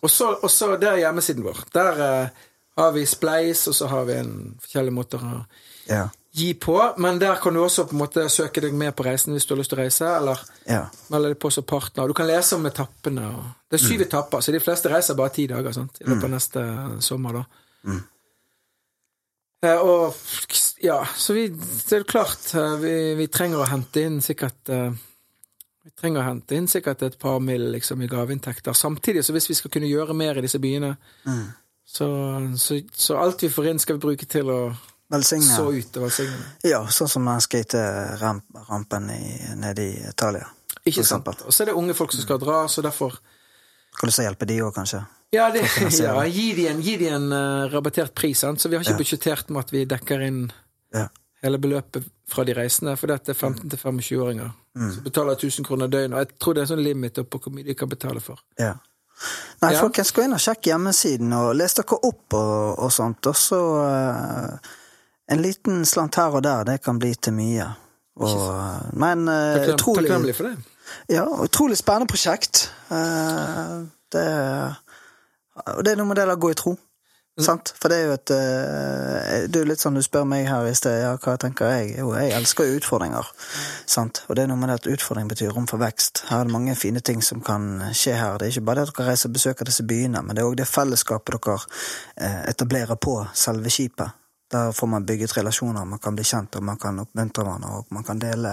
[SPEAKER 2] Og så, og så det er hjemmesiden vår. Der uh, har vi Spleis, og så har vi en forskjellige måter å
[SPEAKER 3] Ja.
[SPEAKER 2] gi på. Men der kan du også på en måte søke deg med på reisen hvis du har lyst til å reise, eller
[SPEAKER 3] ja.
[SPEAKER 2] melde deg på som partner. Du kan lese om etappene. Og det er syv etapper, så de fleste reiser bare ti dager sant? i løpet av neste sommer. da. Eh, og ja, så vi, det er klart eh, vi, vi trenger å hente inn sikkert eh, Vi trenger å hente inn sikkert et par mill. liksom, i gaveinntekter. Samtidig, så hvis vi skal kunne gjøre mer i disse byene, så, så, så alt vi får inn, skal vi bruke til å
[SPEAKER 3] Velsigne.
[SPEAKER 2] så ut og velsigne.
[SPEAKER 3] Ja, sånn som den skaterampen nede i Italia.
[SPEAKER 2] Ikke sant? Og så er det unge folk som skal dra, så derfor
[SPEAKER 3] Kan du så hjelpe de òg, kanskje?
[SPEAKER 2] Ja, det, ja gi de en, gi de en eh, rabattert pris, sant? så vi har ikke
[SPEAKER 3] Ja.
[SPEAKER 2] budsjettert med at vi dekker inn
[SPEAKER 3] Ja.
[SPEAKER 2] hele beløpet fra de reisende, for dette er 15-25-åringer.
[SPEAKER 3] Mm.
[SPEAKER 2] Så betaler 1000 kroner døgnet, og jeg tror det er en sånn limit på hvor mye de kan betale for.
[SPEAKER 3] Ja. Nei, folkens, gå inn og sjekk hjemmesiden, og les dere opp og, og sånt. Og så eh, En liten slant her og der, det kan bli til mye. Og, men
[SPEAKER 2] uh,
[SPEAKER 3] utrolig
[SPEAKER 2] Takknemlig for det.
[SPEAKER 3] Ja, utrolig spennende prosjekt. Uh, det det er noe med det å gå i tro. Sant? For det er jo et eh, Det er jo litt sånn du spør meg her i sted, ja, hva tenker jeg? Jo, jeg elsker jo utfordringer. Sant? Og det er noe med det at utfordring betyr rom for vekst. Her er det mange fine ting som kan skje her. Det er ikke bare det at dere reiser og besøker disse byene, men det er òg det fellesskapet dere etablerer på selve skipet. Der får man bygget relasjoner, man kan bli kjent, og man kan oppmuntre hverandre, og man kan dele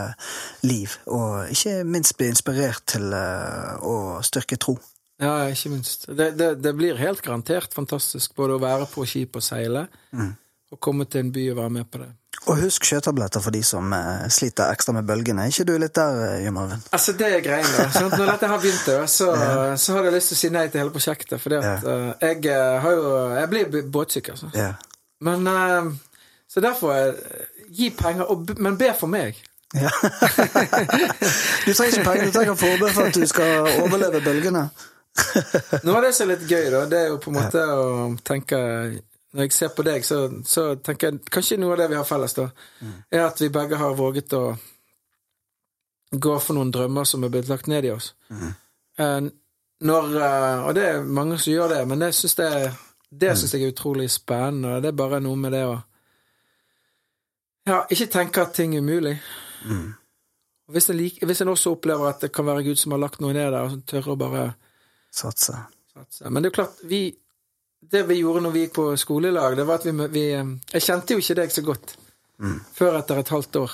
[SPEAKER 3] liv. Og ikke minst bli inspirert til eh, å styrke tro.
[SPEAKER 2] Ja, ikke minst. Det, det, det blir helt garantert fantastisk både å være på skip og seile,
[SPEAKER 3] Mm.
[SPEAKER 2] og komme til en by og være med på det.
[SPEAKER 3] Og husk sjøtabletter for de som eh, sliter ekstra med bølgene. Er ikke du litt der, Jim Jon
[SPEAKER 2] Altså, det er greien, da. Sant? Når dette har begynt, så, så, så har jeg lyst til å si nei til hele prosjektet. For at uh, jeg eh, Jeg blir båtsyk, altså.
[SPEAKER 3] Ja.
[SPEAKER 2] Men eh, Så derfor eh, Gi penger, og, men be for meg.
[SPEAKER 3] ja. du trenger ikke penger, du trenger forbud for at du skal overleve bølgene.
[SPEAKER 2] Noe av det som er litt gøy, da, det er jo på en måte å tenke Når jeg ser på deg, så, så tenker jeg kanskje noe av det vi har felles, da, er at vi begge har våget å gå for noen drømmer som er blitt lagt ned i oss. Mm. Når, eh, og det er mange som gjør det, men det syns jeg, det synes jeg er utrolig spennende. Det er bare noe med det å ja, ikke tenke at ting er umulig. Mm. Hvis en, like, hvis en også opplever at det kan være Gud som har lagt noe ned der, og som tør å bare
[SPEAKER 3] Satse.
[SPEAKER 2] satse. Men det er jo klart, vi Det vi gjorde når vi gikk på skolelag, det var at vi, vi Jeg kjente jo ikke deg så godt før etter et halvt år.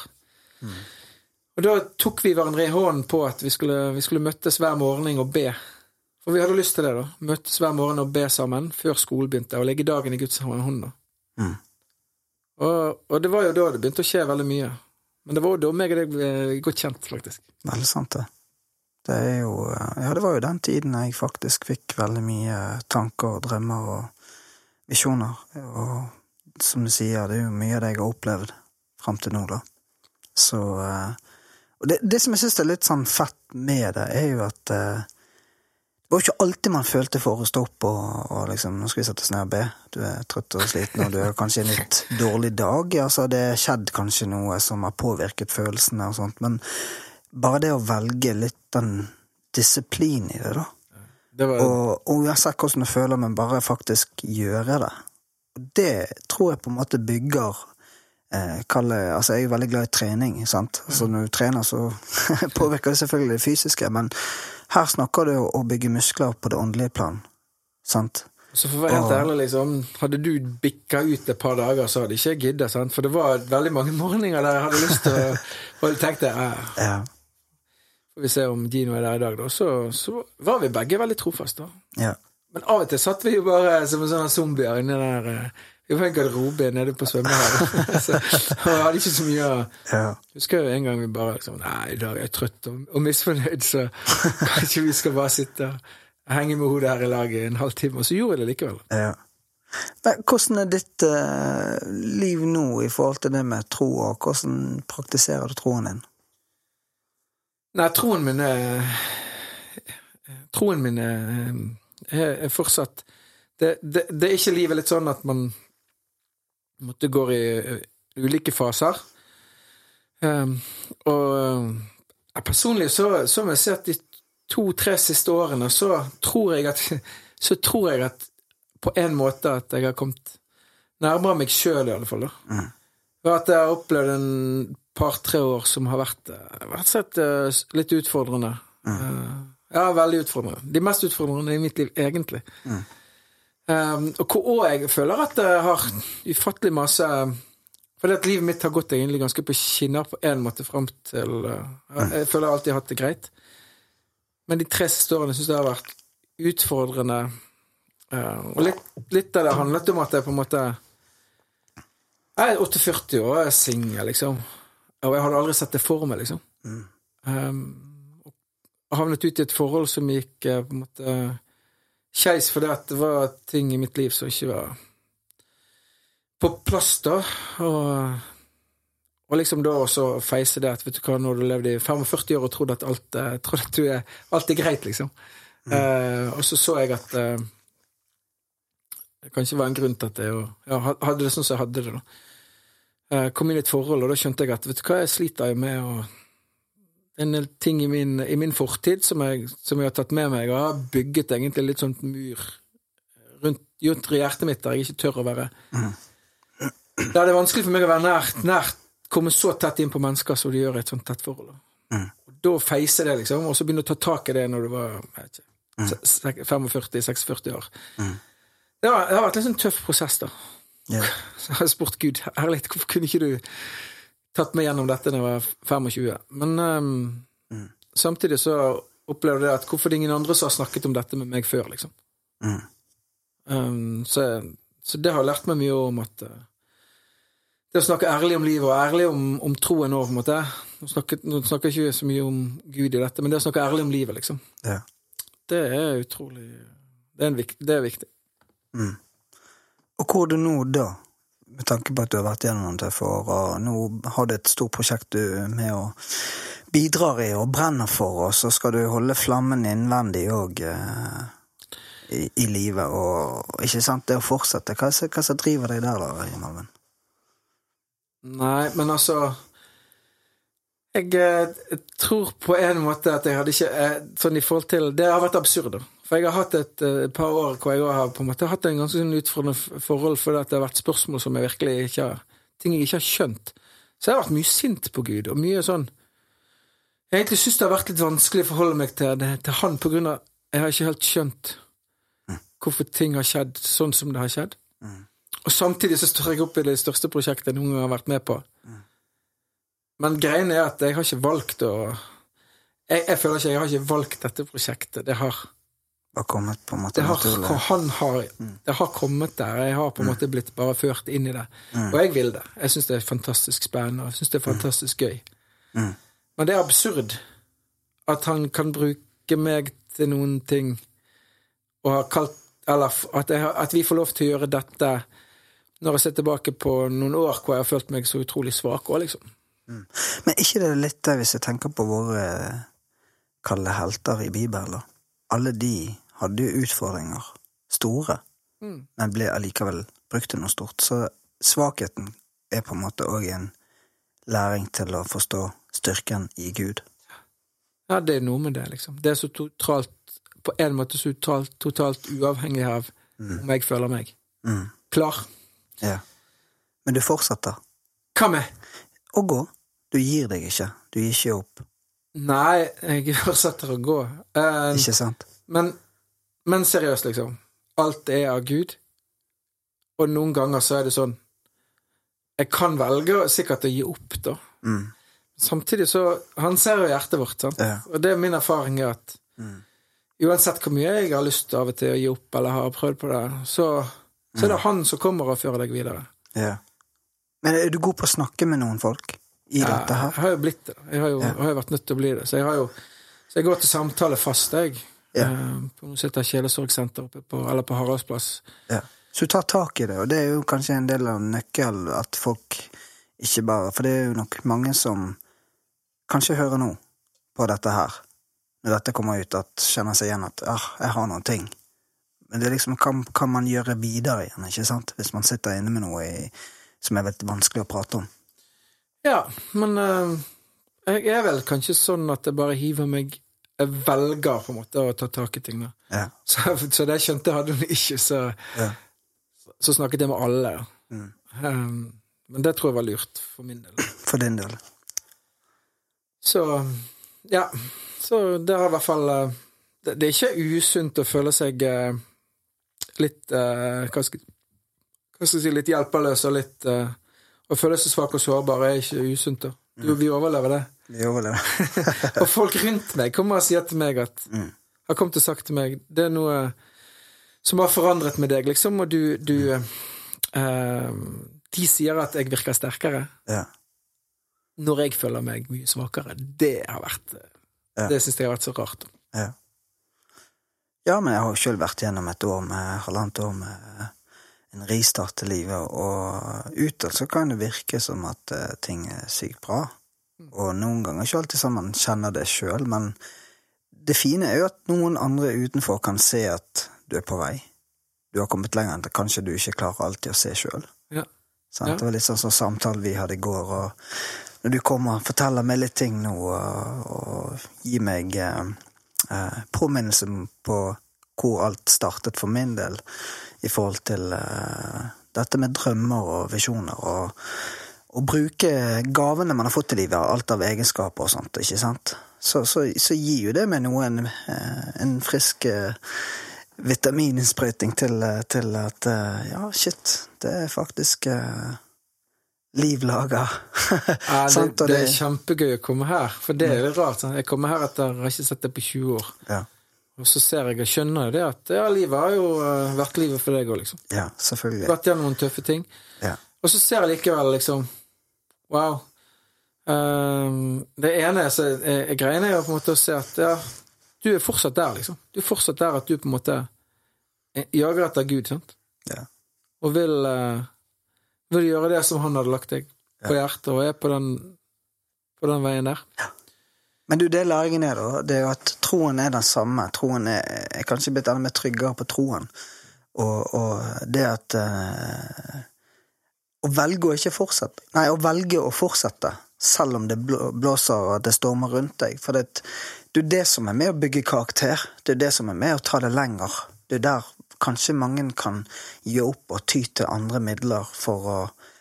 [SPEAKER 2] Og da tok vi hverandre i hånden på at vi skulle, vi skulle møttes hver morgen og be. For vi hadde lyst til det, da. Møttes hver morgen og be sammen før skolen begynte, og legge dagen i Guds hånd.
[SPEAKER 3] Mm.
[SPEAKER 2] Og, og det var jo da det begynte å skje veldig mye. Men det var jo da meg og deg ble godt kjent, faktisk.
[SPEAKER 3] Veldig sant, det. Det er jo Ja, det var jo den tiden jeg faktisk fikk veldig mye tanker og drømmer og visjoner. Og som du sier, det er jo mye av det jeg har opplevd fram til nå, da. Så eh, Og det, det som jeg syns er litt sånn fett med det, er jo at eh, det var ikke alltid man følte for å stå opp og, og liksom Nå skal vi sette oss ned og be. Du er trøtt og sliten, og du har kanskje en litt dårlig dag. Altså, det har skjedd kanskje noe som har påvirket følelsene og sånt, men bare det å velge litt den disiplin i det, da.
[SPEAKER 2] Det var,
[SPEAKER 3] Og, og uansett hvordan du føler, men bare faktisk gjøre det. Det tror jeg på en måte bygger eh, kalle, altså Jeg er jo veldig glad i trening. sant? Altså Når du trener, så påvirker det selvfølgelig det fysiske, men her snakker du om å bygge muskler på det åndelige plan. sant?
[SPEAKER 2] så for å være helt ærlig, liksom, hadde du bikka ut et par dager, så hadde ikke jeg giddet. sant? For det var veldig mange morgener der jeg hadde lyst til å Og tenkte eh,
[SPEAKER 3] Ja.
[SPEAKER 2] får vi se om Gino er der i dag, da. Så, så var vi begge veldig trofaste.
[SPEAKER 3] ja.
[SPEAKER 2] Men av og til satt vi jo bare som en sånn zombier inni der eh, Vi var en garderobe nede på svømmehallen. Og jeg hadde ikke så mye å
[SPEAKER 3] ja.
[SPEAKER 2] Husker jo en gang vi bare liksom Nei, i dag er jeg trøtt og, og misfornøyd, så kanskje vi skal bare sitte og henge med hodet her i laget en halvtime. Og så gjorde jeg det likevel.
[SPEAKER 3] Ja. Men hvordan er ditt uh, liv nå i forhold til det med tro, og hvordan praktiserer du troen din?
[SPEAKER 2] Nei, troen min er Troen min er, er, er fortsatt det, det, det er ikke livet litt sånn at man måtte gå i eh, ulike faser. Um, og eh, personlig så, så må jeg si at de to-tre siste årene så tror jeg at Så tror jeg at på en måte at jeg har kommet nærmere meg sjøl, i alle fall. da. Og at jeg har opplevd en par-tre år som har vært vært sett eh, litt utfordrende. Eh, ja, veldig utfordrende. De mest utfordrende i mitt liv, egentlig. Um, og hvor jeg føler at jeg har ufattelig masse Fordi at livet mitt har gått egentlig ganske på skinner på én måte fram til uh, Jeg føler jeg alltid har hatt det greit. Men de tre siste årene syns jeg har vært utfordrende. Uh, og litt, litt av det handlet om at jeg på en måte Jeg er 48 år og er singel, liksom. Og jeg hadde aldri sett det for meg, liksom. Um, og havnet ut i et forhold som gikk eh, på en måte skeis fordi det var ting i mitt liv som ikke var på plass, da. Og, og liksom da også feise det at vet du hva, når du levde i 45 år og trodde at alt, eh, trodde at du er, alt er greit, liksom. Eh, og så så jeg at eh, det kanskje var en grunn til at jeg ja, hadde det sånn som jeg hadde det. da. Eh, kom inn i et forhold, og da skjønte jeg at vet du hva, jeg sliter jo med å en del ting i min, i min fortid som jeg, som jeg har tatt med meg, og har bygget egentlig litt sånn mur rundt, rundt hjertet mitt der jeg ikke tør å være. Der det er vanskelig for meg å være nært, nært komme så tett inn på mennesker som de gjør i et sånt tett forhold. Og da feise det, liksom, og så begynne å ta tak i det når du var jeg ikke, 45-46 år. Det, har, det har vært en sånn tøff prosess, da.
[SPEAKER 3] Yeah.
[SPEAKER 2] Så jeg har spurt Gud ærlig, hvorfor kunne ikke du tatt meg gjennom dette da jeg var 25? Men ehm, samtidig så opplevde jeg at hvorfor det er ingen andre som har snakket om dette med meg før, liksom.
[SPEAKER 3] Mm.
[SPEAKER 2] Um, så, så det har lært meg mye om at uh, Det å snakke ærlig om livet, og ærlig om, om troen òg, på en måte nå snakker, nå snakker jeg ikke så mye om Gud i dette, men det å snakke ærlig om livet, liksom,
[SPEAKER 3] Ja.
[SPEAKER 2] det er utrolig Det er, en det er viktig.
[SPEAKER 3] Og hvor er du nå da? Med tanke på at du har vært gjennom noen tøffe år, og nå har du et stort prosjekt du med og bidrar i og brenner for, og så skal du holde flammen innvendig òg eh, i, i livet, og ikke sant, det å fortsette. Hva er det som driver deg der, da, Malvin?
[SPEAKER 2] Nei, men altså jeg, eh, jeg tror på en måte at jeg hadde ikke jeg, Sånn i forhold til Det har vært absurd, da. For jeg har hatt et, et, par år hvor jeg har på en måte hatt en ganske sånn utfordrende forhold fordi det har vært spørsmål som jeg virkelig ikke har Ting jeg ikke har skjønt. Så jeg har vært mye sint på Gud, og mye sånn Jeg egentlig syns det har vært litt vanskelig å forholde meg til, til han på grunn av Jeg har ikke helt skjønt hvorfor ting har skjedd sånn som det har skjedd. Og samtidig så står jeg opp i det største prosjektet jeg noen gang har vært med på. men greien er at jeg har ikke valgt å jeg, jeg føler ikke jeg har ikke valgt dette prosjektet. Det har,
[SPEAKER 3] Bare kommet på en måte
[SPEAKER 2] det har,
[SPEAKER 3] naturlig.
[SPEAKER 2] han har, det har kommet der. Jeg har på en måte blitt bare ført inn i det. Og jeg vil det. Jeg syns det er fantastisk spennende, og jeg syns det er fantastisk gøy.
[SPEAKER 3] Mm.
[SPEAKER 2] Men det er absurd at han kan bruke meg til noen ting, og har kalt Eller at, jeg, at vi får lov til å gjøre dette når jeg ser tilbake på noen år hvor jeg har følt meg så utrolig svak òg, liksom.
[SPEAKER 3] Men ikke det er litt det, hvis jeg tenker på våre kalde helter i Bibelen. Alle de hadde jo utfordringer, store,
[SPEAKER 2] Mm.
[SPEAKER 3] men ble allikevel brukt til noe stort. Så svakheten er på en måte òg en læring til å forstå styrken i Gud.
[SPEAKER 2] Ja, det er noe med det, liksom. Det er så totalt På en måte så totalt, totalt uavhengig av om jeg føler meg
[SPEAKER 3] Mm.
[SPEAKER 2] klar.
[SPEAKER 3] Ja. Men du fortsetter
[SPEAKER 2] Hva med?
[SPEAKER 3] å gå. Du gir deg ikke. Du gir ikke opp.
[SPEAKER 2] Nei, jeg fortsetter å gå. Uh,
[SPEAKER 3] Ikke sant?
[SPEAKER 2] men, men seriøst, liksom. Alt er av Gud. Og noen ganger så er det sånn Jeg kan velge sikkert å gi opp, da.
[SPEAKER 3] Mm.
[SPEAKER 2] Samtidig så Han ser jo hjertet vårt, sant.
[SPEAKER 3] Ja.
[SPEAKER 2] Og det er min erfaring er at
[SPEAKER 3] Mm.
[SPEAKER 2] uansett hvor mye jeg har lyst av og til å gi opp, eller har prøvd på det, så, så er det han som kommer og fører deg videre.
[SPEAKER 3] Ja. Men er du god på å snakke med noen folk i
[SPEAKER 2] Ja,
[SPEAKER 3] dette her?
[SPEAKER 2] Jeg har jo blitt det. Jeg har jo,
[SPEAKER 3] Ja.
[SPEAKER 2] har jo vært nødt til å bli det. Så jeg har jo så jeg går til samtale fast, jeg.
[SPEAKER 3] Ja.
[SPEAKER 2] Eh, På heter Kjelesorgsenter på, eller på Haraldsplass.
[SPEAKER 3] Ja. Så du tar tak i det, og det er jo kanskje en del av nøkkelen at folk ikke bare For det er jo nok mange som kanskje hører nå på dette her, når dette kommer ut, at kjenner seg igjen at ah, jeg har noen ting. Men det er liksom hva kan man gjøre videre igjen, ikke sant? Hvis man sitter inne med noe i, som er veldig vanskelig å prate om.
[SPEAKER 2] Ja, men eh, jeg er vel kanskje sånn at jeg bare hiver meg Jeg velger på en måte å ta tak i ting. da.
[SPEAKER 3] Ja.
[SPEAKER 2] Så, så det jeg skjønte hadde hun ikke, så,
[SPEAKER 3] Ja.
[SPEAKER 2] så snakket jeg med alle.
[SPEAKER 3] Mm.
[SPEAKER 2] Um, men det tror jeg var lurt for min del.
[SPEAKER 3] For din del.
[SPEAKER 2] Så ja. Så det har i hvert fall eh, Det, det er ikke usunt å føle seg eh, litt uh, hva, skal, hva skal jeg si Litt hjelpeløs og litt uh, Å føle seg svak og sårbar er ikke usunt. da. Du, vi overlever det.
[SPEAKER 3] Vi overlever.
[SPEAKER 2] Og folk rundt meg kommer og sier til meg at
[SPEAKER 3] Mm.
[SPEAKER 2] Har kommet og sagt til meg Det er noe som har forandret med deg, liksom, og du, du eh, De sier at jeg virker sterkere
[SPEAKER 3] ja.
[SPEAKER 2] når jeg føler meg mye svakere. Det har vært eh,
[SPEAKER 3] Ja.
[SPEAKER 2] Det syns jeg har vært så rart.
[SPEAKER 3] Ja. ja, men jeg har jo sjøl vært gjennom et år med halvannet år med en ristart til livet, og utad så kan det virke som at eh, ting er sykt bra. Og noen ganger ikke alltid sånn man kjenner det sjøl, men det fine er jo at noen andre utenfor kan se at du er på vei. Du har kommet lenger enn det kanskje du ikke klarer alltid å se sjøl.
[SPEAKER 2] Ja. Ja.
[SPEAKER 3] Det var litt sånn som samtalen vi hadde i går, og når du kommer og forteller meg litt ting nå, og, og gir meg eh, eh, påminnelse på hvor alt startet for min del i forhold til eh, dette med drømmer og visjoner, og å bruke gavene man har fått i livet, alt av egenskaper og sånt, ikke sant, så, så, så gir jo det meg noe en, eh, en frisk eh, vitamininnsprøyting til, til at ja, shit, det er faktisk uh, liv laga.
[SPEAKER 2] Ja, det, det er kjempegøy å komme her, for det er jo rart. Jeg kommer her etter jeg har ikke sett det på 20 år,
[SPEAKER 3] Ja,
[SPEAKER 2] og så ser jeg og skjønner det at ja, livet har jo eh, vært livet for deg òg, liksom.
[SPEAKER 3] ja, selvfølgelig.
[SPEAKER 2] Vært gjennom noen tøffe ting.
[SPEAKER 3] Ja.
[SPEAKER 2] Og så ser jeg likevel liksom Wow. Um, det ene så, er, er greiene er jo på en måte å se at ja, du er fortsatt der, liksom. Du er fortsatt der at du på en måte eh, jager etter Gud, sant?
[SPEAKER 3] Ja.
[SPEAKER 2] Og vil, uh, vil gjøre det som han hadde lagt deg på hjertet, og er på den, på den veien der.
[SPEAKER 3] Men du, det læringen er, da, det er jo at troen er den samme. Troen er, er kanskje blitt enda mer tryggere på troen. Og, og det at uh, Å velge å ikke fortsette Nei, å velge å fortsette selv om det blåser og det stormer rundt deg. For det, det er det som er med å bygge karakter. Det er det som er med å ta det lenger. Det er der kanskje mange kan gi opp og ty til andre midler for å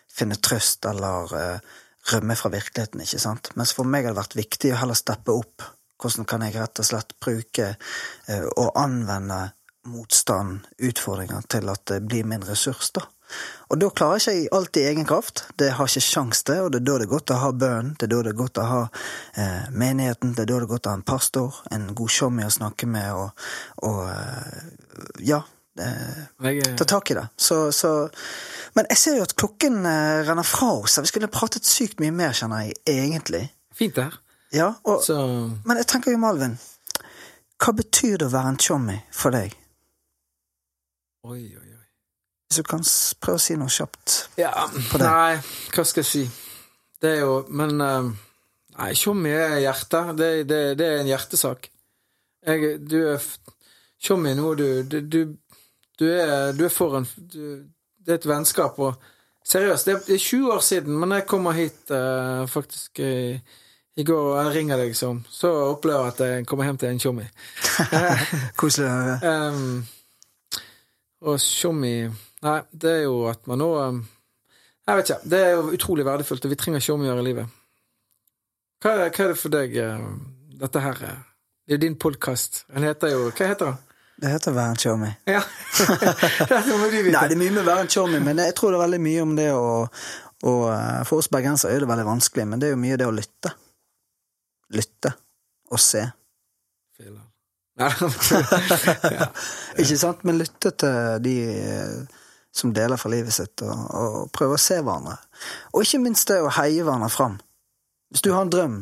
[SPEAKER 3] finne trøst eller eh, rømme fra virkeligheten, ikke sant. Mens for meg har det vært viktig å heller steppe opp. Hvordan kan jeg rett og slett bruke eh, og anvende motstand, utfordringer, til at det blir min ressurs, da. Og da klarer jeg ikke alt i egen kraft. Det har ikke sjans til, og det er da det er godt å ha bønnen, det er da det er godt å ha eh, menigheten, det er da det er godt å ha en pastor, en god showmy å snakke med, og, og eh, ja. Eh, ta tak i det. Så, så Men jeg ser jo at klokken eh, renner fra oss. Vi skulle pratet sykt mye mer, kjenner jeg, egentlig.
[SPEAKER 2] Fint det her.
[SPEAKER 3] Ja, og,
[SPEAKER 2] Så
[SPEAKER 3] Men jeg tenker jo, Malvin, hva betyr det å være en chommy for deg?
[SPEAKER 2] Oi, oi, oi.
[SPEAKER 3] Hvis du kan prøve å si noe kjapt.
[SPEAKER 2] Ja,
[SPEAKER 3] På det.
[SPEAKER 2] nei, hva skal jeg si? Det er jo Men eh, Nei, Tjommi er hjerte. Det, det, det er en hjertesak. Jeg, du er f- er nå, du, du, du, du, er, du er for en du, Det er et vennskap, og seriøst, det er, er 20 år siden, men jeg kommer hit uh, faktisk i, i går, og jeg ringer deg som, så opplever jeg at jeg kommer hjem til en Tjommi.
[SPEAKER 3] Koselig å høre.
[SPEAKER 2] Um, og Tjommi Nei, det er jo at man nå um, Jeg vet ikke. Det er jo utrolig verdifullt, og vi trenger Tjommier i livet. Hva er, hva er det for deg, uh, dette her? uh, Det er din podkast. Den heter jo Hva heter den?
[SPEAKER 3] Det heter å være en chommy.
[SPEAKER 2] Ja.
[SPEAKER 3] Nei, det er mye med å være en chommy, men jeg tror det er veldig mye om det å og eh, For oss bergensere er det veldig vanskelig, men det er jo mye det å lytte. Lytte og se.
[SPEAKER 2] Nei, ja.
[SPEAKER 3] Ikke sant? Men lytte til de eh, som deler fra livet sitt, og, og prøve å se hverandre. Og ikke minst det å heie hverandre fram. Hvis du har en drøm,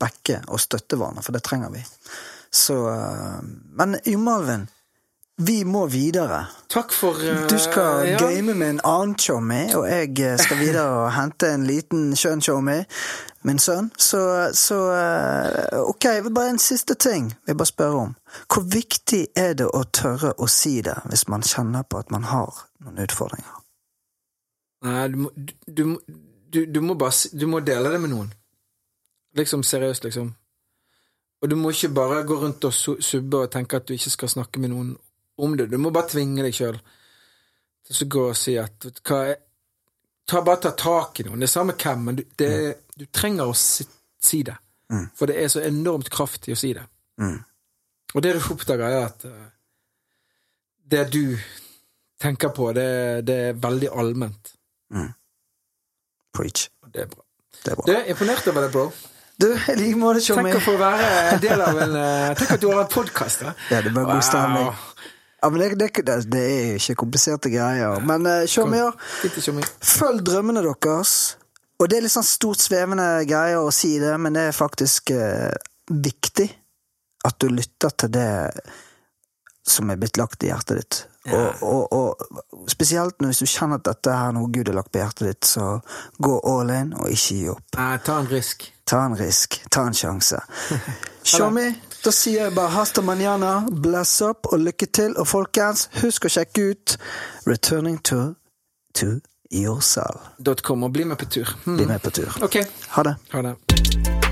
[SPEAKER 3] backe og støtte hverandre, for det trenger vi. Så eh, Men Jo Malvin, vi må videre.
[SPEAKER 2] Takk for uh,
[SPEAKER 3] Du skal
[SPEAKER 2] ja.
[SPEAKER 3] game med en annen chommy, og jeg eh, skal videre og hente en liten skjønn chommy, min sønn. Så, så eh, ok, bare en siste ting jeg bare spørre om. Hvor viktig er det å tørre å si det hvis man kjenner på at man har noen utfordringer?
[SPEAKER 2] Nei, du må, du, du, du, du må bare Du må dele det med noen. Liksom seriøst, liksom. Og du må ikke bare gå rundt og subbe og tenke at du ikke skal snakke med noen om det. Du må bare tvinge deg sjøl til å gå og si at hva er, ta, Bare ta tak i noen. Det er samme hvem, men du, det, du trenger å si, si det.
[SPEAKER 3] Mm.
[SPEAKER 2] For det er så enormt kraft i å si det.
[SPEAKER 3] Mm.
[SPEAKER 2] Og det du oppdager, er at eh, det du tenker på, det, det er veldig allment.
[SPEAKER 3] Preach.
[SPEAKER 2] Og det er bra.
[SPEAKER 3] Det er bra.
[SPEAKER 2] er imponert over det, bro.
[SPEAKER 3] Du, i like måte, chommy.
[SPEAKER 2] Tenk å få være del av en eh, Tenk at du har en podkast.
[SPEAKER 3] Ja, det er bare god stemning. Ja, men det, det, det, er jo ikke kompliserte greier. Men uh, chommyer, følg drømmene deres. Og det er litt sånn stort svevende greier å si det, men det er faktisk eh, viktig at du lytter til det som er blitt lagt i hjertet ditt. Og, og, og spesielt hvis du kjenner at dette er noe Gud har lagt på hjertet ditt, så gå all in, og ikke gi opp.
[SPEAKER 2] Nei, ta en risk.
[SPEAKER 3] Ta en risk, ta en sjanse. Shomi, da sier jeg bare hasta manana, bless up og lykke til. Og folkens, husk å sjekke ut Returning to, to yourself.
[SPEAKER 2] .com og bli med på tur. Hmm.
[SPEAKER 3] Bli med på tur.
[SPEAKER 2] Ok,
[SPEAKER 3] Ha det.
[SPEAKER 2] ha det.